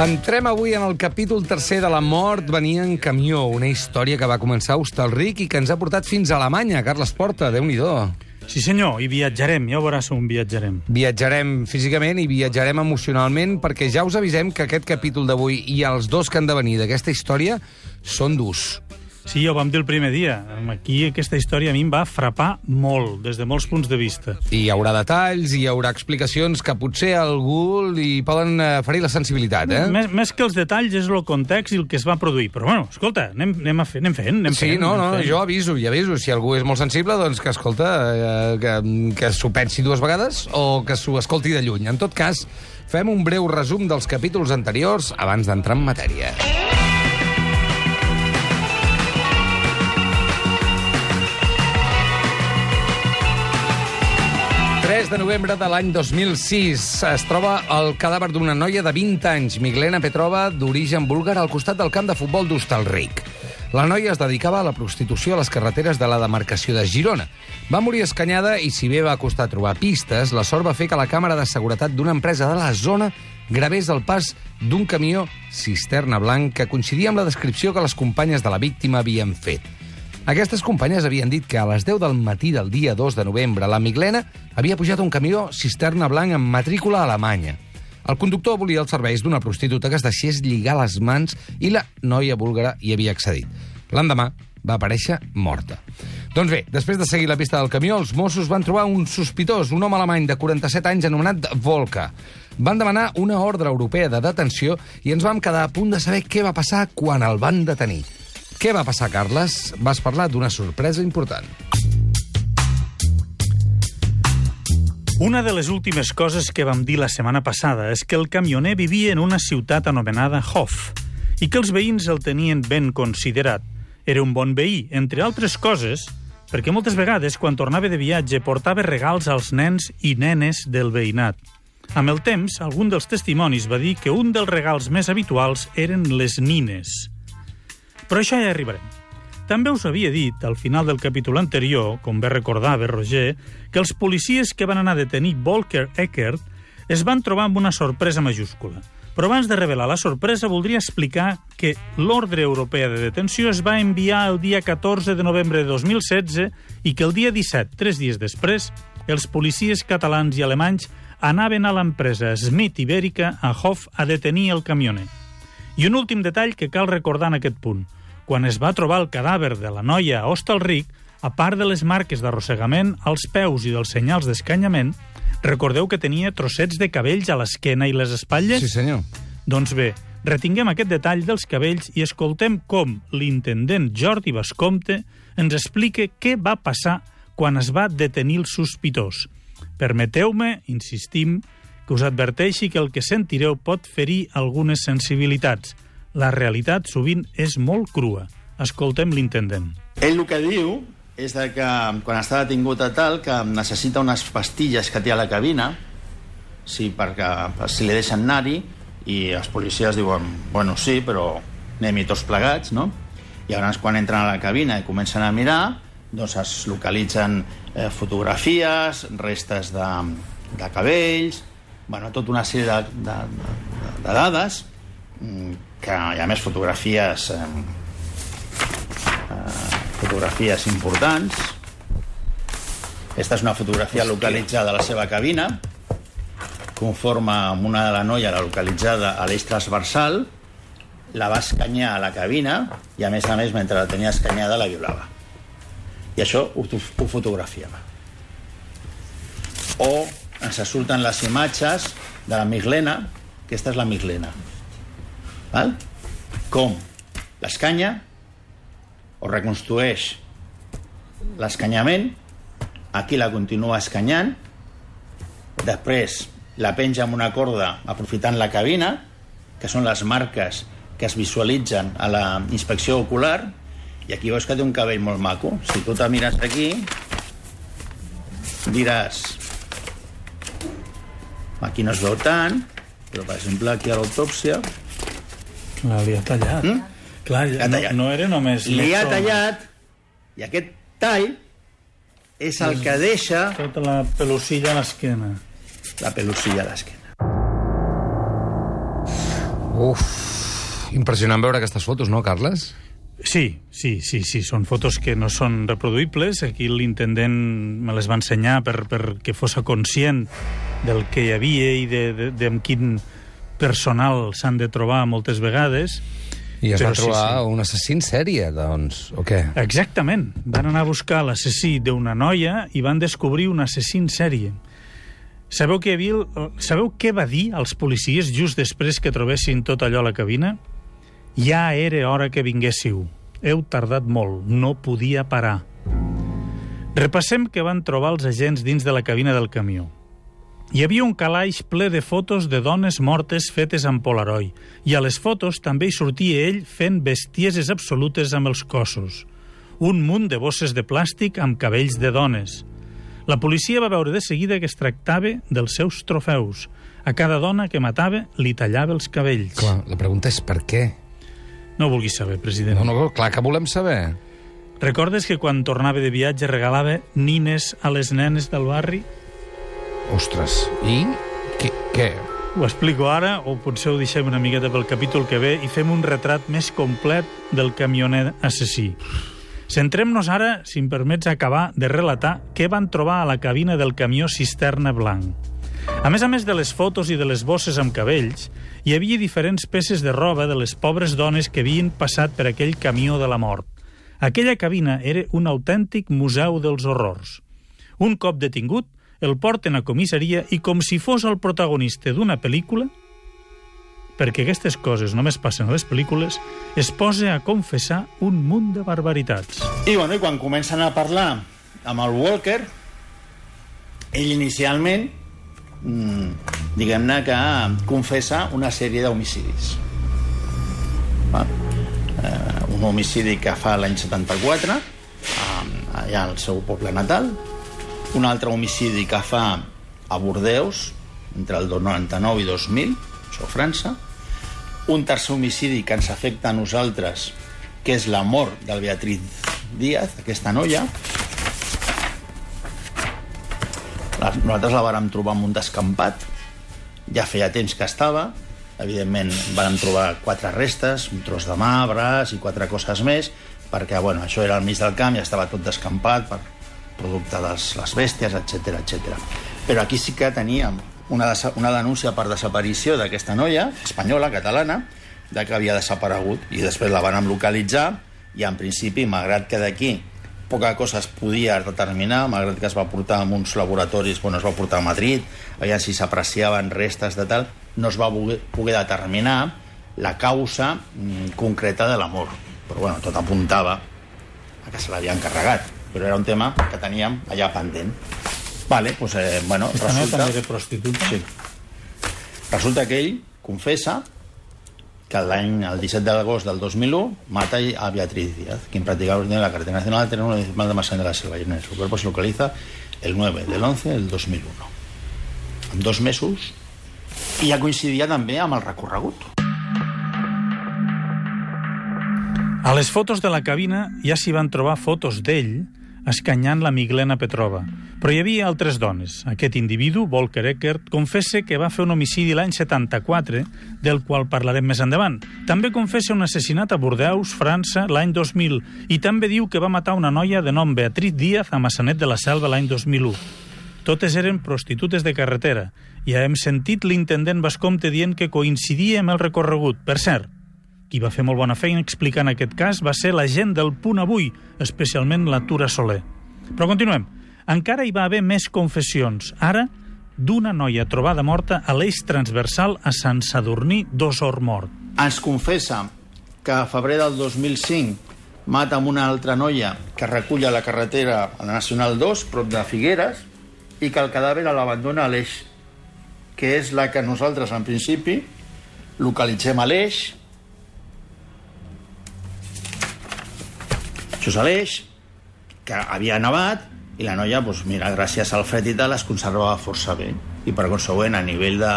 Entrem avui en el capítol tercer de La mort venia en camió, una història que va començar a Hostalric i que ens ha portat fins a Alemanya. Carles Porta, déu nhi Sí, senyor, i viatjarem, ja ho veuràs on viatjarem. Viatjarem físicament i viatjarem emocionalment perquè ja us avisem que aquest capítol d'avui i els dos que han de venir d'aquesta història són durs. Sí, ho vam dir el primer dia. Aquí aquesta història a mi em va frapar molt, des de molts punts de vista. I hi haurà detalls, i hi haurà explicacions que potser a algú li poden eh, ferir la sensibilitat, eh? Més, més que els detalls és el context i el que es va produir. Però, bueno, escolta, anem, anem, a fer, anem fent, anem Sí, fent. no, anem no, fent. jo aviso, i aviso. Si algú és molt sensible, doncs que, escolta, eh, que, que s'ho pensi dues vegades o que s'ho escolti de lluny. En tot cas, fem un breu resum dels capítols anteriors abans d'entrar en matèria. 3 de novembre de l'any 2006 es troba el cadàver d'una noia de 20 anys, Miglena Petrova, d'origen búlgar, al costat del camp de futbol d'Hostalric. La noia es dedicava a la prostitució a les carreteres de la demarcació de Girona. Va morir escanyada i, si bé va costar trobar pistes, la sort va fer que la càmera de seguretat d'una empresa de la zona gravés el pas d'un camió cisterna blanc que coincidia amb la descripció que les companyes de la víctima havien fet. Aquestes companyes havien dit que a les 10 del matí del dia 2 de novembre la Miglena havia pujat un camió cisterna blanc amb matrícula alemanya. El conductor volia els serveis d'una prostituta que es deixés lligar les mans i la noia búlgara hi havia accedit. L'endemà va aparèixer morta. Doncs bé, després de seguir la pista del camió, els Mossos van trobar un sospitós, un home alemany de 47 anys anomenat Volka. Van demanar una ordre europea de detenció i ens vam quedar a punt de saber què va passar quan el van detenir. Què va passar, Carles? Vas parlar d'una sorpresa important. Una de les últimes coses que vam dir la setmana passada és que el camioner vivia en una ciutat anomenada Hof i que els veïns el tenien ben considerat. Era un bon veí, entre altres coses, perquè moltes vegades, quan tornava de viatge, portava regals als nens i nenes del veïnat. Amb el temps, algun dels testimonis va dir que un dels regals més habituals eren les nines. Però això ja arribarem. També us havia dit, al final del capítol anterior, com bé recordava Roger, que els policies que van anar a detenir Volker Eckert es van trobar amb una sorpresa majúscula. Però abans de revelar la sorpresa, voldria explicar que l'ordre europea de detenció es va enviar el dia 14 de novembre de 2016 i que el dia 17, tres dies després, els policies catalans i alemanys anaven a l'empresa Smith Ibèrica a Hof a detenir el camioner. I un últim detall que cal recordar en aquest punt. Quan es va trobar el cadàver de la noia a Hostalric, a part de les marques d'arrossegament als peus i dels senyals d'escanyament, recordeu que tenia trossets de cabells a l'esquena i les espatlles? Sí, senyor. Doncs bé, retinguem aquest detall dels cabells i escoltem com l'intendent Jordi Bascomte ens explica què va passar quan es va detenir el sospitós. Permeteu-me, insistim, que us adverteixi que el que sentireu pot ferir algunes sensibilitats. La realitat sovint és molt crua. Escoltem l'intendent. Ell el que diu és que quan està detingut a tal que necessita unes pastilles que té a la cabina sí, perquè si li deixen anar-hi i els policies diuen bueno, sí, però anem-hi tots plegats, no? I llavors quan entren a la cabina i comencen a mirar doncs es localitzen eh, fotografies, restes de, de cabells, bueno, tota una sèrie de, de, de, de dades mm, que hi ha més fotografies eh, fotografies importants. Aquesta és una fotografia localitzada a la seva cabina, conforme amb una de la noia la localitzada a l'eix transversal, la va escanyar a la cabina i, a més a més, mentre la tenia escanyada, la violava. I això ho, ho fotografiava. O ens surten les imatges de la Miglena, aquesta és la Miglena. Val? Com l'escanya o reconstrueix l'escanyament, aquí la continua escanyant, Després la penja amb una corda aprofitant la cabina, que són les marques que es visualitzen a la inspecció ocular, i aquí veus que té un cabell molt maco. Si tu te mires aquí, diràs... Aquí no es veu tant, però, per exemple, aquí a l'autòpsia Clar, li ha tallat. Mm? Clar, Li ha no, tallat. no era només... li ha tallat i aquest tall és el que deixa Tota la pelusilla a l'esquena. la pelucilla a l'esquena. Uf, impressionant veure aquestes fotos, no, Carles? Sí, sí, sí, sí, són fotos que no són reproduïbles. Aquí l'intendent me les va ensenyar per, per que fos conscient del que hi havia i de, de, de amb quin personal s'han de trobar moltes vegades. I es va sí, trobar sí. un assassí en sèrie, doncs, o què? Exactament. Van anar a buscar l'assassí d'una noia i van descobrir un assassí en sèrie. Sabeu què, havia, sabeu què va dir als policies just després que trobessin tot allò a la cabina? Ja era hora que vinguéssiu. Heu tardat molt, no podia parar. Repassem què van trobar els agents dins de la cabina del camió. Hi havia un calaix ple de fotos de dones mortes fetes amb Polaroid, i a les fotos també hi sortia ell fent bestieses absolutes amb els cossos. Un munt de bosses de plàstic amb cabells de dones. La policia va veure de seguida que es tractava dels seus trofeus. A cada dona que matava li tallava els cabells. Clar, la pregunta és per què? No vulguis saber, president. No, no, clar que volem saber. Recordes que quan tornava de viatge regalava nines a les nenes del barri? Ostres, i? Què? què? Ho explico ara, o potser ho deixem una miqueta pel capítol que ve i fem un retrat més complet del camioner assassí. Centrem-nos ara, si em permets acabar, de relatar què van trobar a la cabina del camió cisterna blanc. A més a més de les fotos i de les bosses amb cabells, hi havia diferents peces de roba de les pobres dones que havien passat per aquell camió de la mort. Aquella cabina era un autèntic museu dels horrors. Un cop detingut, el porten a comissaria i com si fos el protagonista d'una pel·lícula, perquè aquestes coses només passen a les pel·lícules, es posa a confessar un munt de barbaritats. I, bueno, i quan comencen a parlar amb el Walker, ell inicialment, mm, diguem-ne que confessa una sèrie d'homicidis. Eh, un homicidi que fa l'any 74, eh, allà al seu poble natal, un altre homicidi que fa a Bordeus, entre el 99 i 2000, això a França, un tercer homicidi que ens afecta a nosaltres, que és la mort del Beatriz Díaz, aquesta noia. Nosaltres la vàrem trobar en un descampat, ja feia temps que estava, evidentment vàrem trobar quatre restes, un tros de mà, braç i quatre coses més, perquè bueno, això era al mig del camp i estava tot descampat per producte de les, bèsties, etc etc. Però aquí sí que teníem una, una denúncia per desaparició d'aquesta noia, espanyola, catalana, de que havia desaparegut i després la van localitzar i en principi, malgrat que d'aquí poca cosa es podia determinar, malgrat que es va portar a uns laboratoris, bueno, es va portar a Madrid, aviam si s'apreciaven restes de tal, no es va poder, determinar la causa mm, concreta de la mort. Però bueno, tot apuntava a que se l'havien carregat, però era un tema que teníem allà pendent. Vale, pues, eh, bueno, noia resulta... també era prostituta? Sí. Resulta que ell confessa que l'any, el 17 d'agost del 2001, mata a Beatriz Díaz, quien practicaba en la carretera nacional del terreno municipal de Massana de la Selva. Y en su cuerpo se localiza el 9 del 11 del 2001. En dos mesos, i ja coincidia també amb el recorregut. A les fotos de la cabina ja s'hi van trobar fotos d'ell escanyant la Miglena Petrova. Però hi havia altres dones. Aquest individu, Volker Eckert, confessa que va fer un homicidi l'any 74, del qual parlarem més endavant. També confessa un assassinat a Bordeus, França, l'any 2000, i també diu que va matar una noia de nom Beatriz Díaz a Massanet de la Selva l'any 2001. Totes eren prostitutes de carretera. Ja hem sentit l'intendent Bascomte dient que coincidia amb el recorregut. Per cert, qui va fer molt bona feina explicant aquest cas va ser la gent del Punt Avui, especialment la Tura Soler. Però continuem. Encara hi va haver més confessions. Ara, d'una noia trobada morta a l'eix transversal a Sant Sadurní d'Osor Mort. Ens confessa que a febrer del 2005 mata amb una altra noia que recull a la carretera a la Nacional 2, prop de Figueres, i que el cadàver l'abandona a l'eix que és la que nosaltres, en principi, localitzem a l'eix. Això és a l'eix, que havia nevat, i la noia, doncs, mira, gràcies al fred i tal, es conservava força bé. I per consegüent, a nivell de...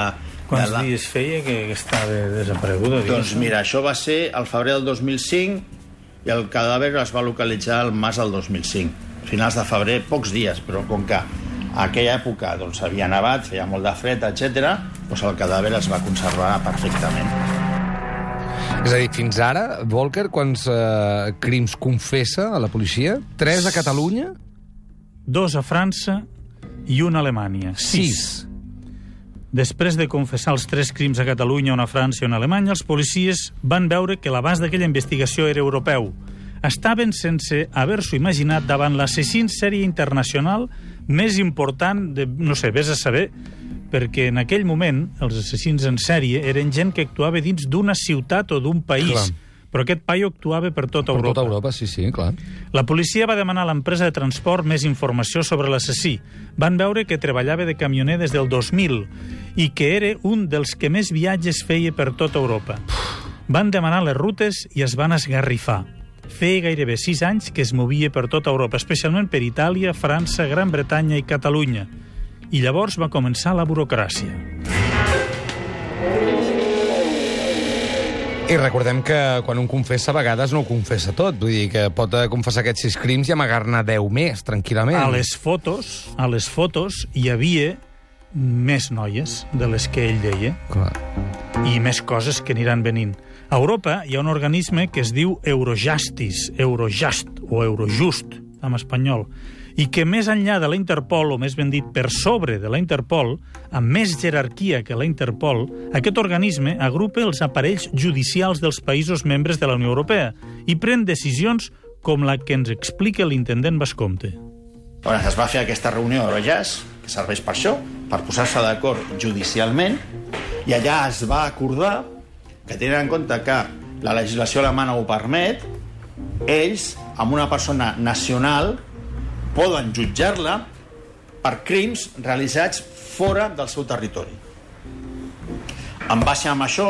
Quants de la... dies feia que, que estava desapareguda? Doncs mira, això va ser al febrer del 2005 i el cadàver es va localitzar al març del 2005. Finals de febrer, pocs dies, però com que a aquella època doncs, havia nevat, feia molt de fred, etc, doncs el cadàver es va conservar perfectament. És a dir, fins ara, Volker, quants eh, crims confessa a la policia? Tres a Catalunya? Dos a França i un a Alemanya. Sis. Després de confessar els tres crims a Catalunya, una a França i una a Alemanya, els policies van veure que l'abast d'aquella investigació era europeu. Estaven sense haver-s'ho imaginat davant l'assassí en sèrie internacional més important de, no sé, vés a saber, perquè en aquell moment els assassins en sèrie eren gent que actuava dins d'una ciutat o d'un país, Clar. però aquest paio actuava per tota Per Europa. tota Europa, sí, sí, clar. La policia va demanar a l'empresa de transport més informació sobre l'assassí. Van veure que treballava de camioner des del 2000 i que era un dels que més viatges feia per tota Europa. Van demanar les rutes i es van esgarrifar. Feia gairebé sis anys que es movia per tota Europa, especialment per Itàlia, França, Gran Bretanya i Catalunya. I llavors va començar la burocràcia. I recordem que quan un confessa, a vegades no ho confessa tot. Vull dir que pot eh, confessar aquests sis crims i amagar-ne deu més, tranquil·lament. A les fotos, a les fotos hi havia més noies de les que ell deia. Clar. i més coses que aniran venint. A Europa hi ha un organisme que es diu Eurojustis, Eurojust o Eurojust, en espanyol, i que més enllà de la Interpol, o més ben dit, per sobre de la Interpol, amb més jerarquia que la Interpol, aquest organisme agrupa els aparells judicials dels països membres de la Unió Europea i pren decisions com la que ens explica l'intendent Bascomte. Llavors es va fer aquesta reunió a Eurojust, que serveix per això, per posar-se d'acord judicialment, i allà es va acordar que tenint en compte que la legislació alemana ho permet, ells, amb una persona nacional, poden jutjar-la per crims realitzats fora del seu territori. En base amb això,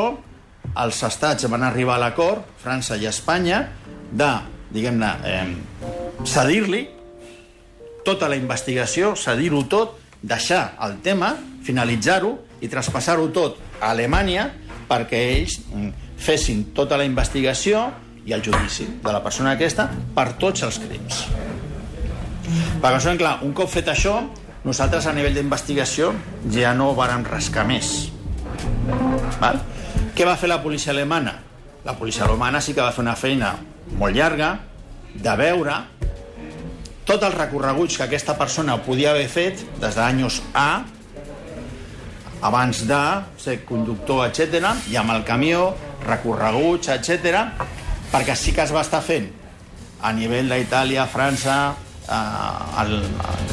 els estats van arribar a l'acord, França i Espanya, de, diguem-ne, eh, cedir-li tota la investigació, cedir-ho tot, deixar el tema, finalitzar-ho i traspassar-ho tot a Alemanya perquè ells mm, fessin tota la investigació i el judici de la persona aquesta per tots els crims. Perquè, això, clar, un cop fet això, nosaltres a nivell d'investigació ja no vàrem rascar més. Val? Què va fer la policia alemana? La policia alemana sí que va fer una feina molt llarga, de veure tots els recorreguts que aquesta persona podia haver fet des d'anys A, abans de ser conductor, etc, i amb el camió, recorreguts, etc, perquè sí que es va estar fent a nivell d'Itàlia, França, eh, el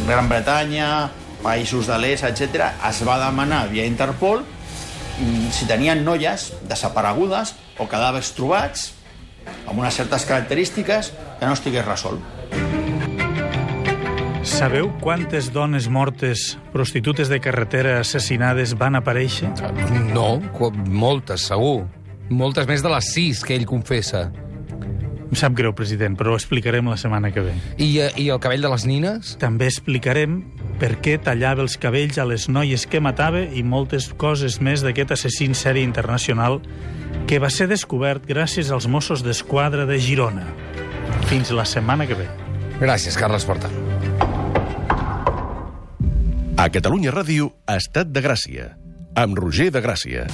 Gran Bretanya, països de l'est, etc, es va demanar via Interpol mm, si tenien noies desaparegudes o cadàvers trobats amb unes certes característiques que no estigués resolt. Sabeu quantes dones mortes, prostitutes de carretera assassinades van aparèixer? No, moltes, segur. Moltes més de les sis que ell confessa. Em sap greu, president, però ho explicarem la setmana que ve. I, eh, i el cabell de les nines? També explicarem per què tallava els cabells a les noies que matava i moltes coses més d'aquest assassí en sèrie internacional que va ser descobert gràcies als Mossos d'Esquadra de Girona. Fins la setmana que ve. Gràcies, Carles Porta. A Catalunya Ràdio, Estat de Gràcia, amb Roger de Gràcia.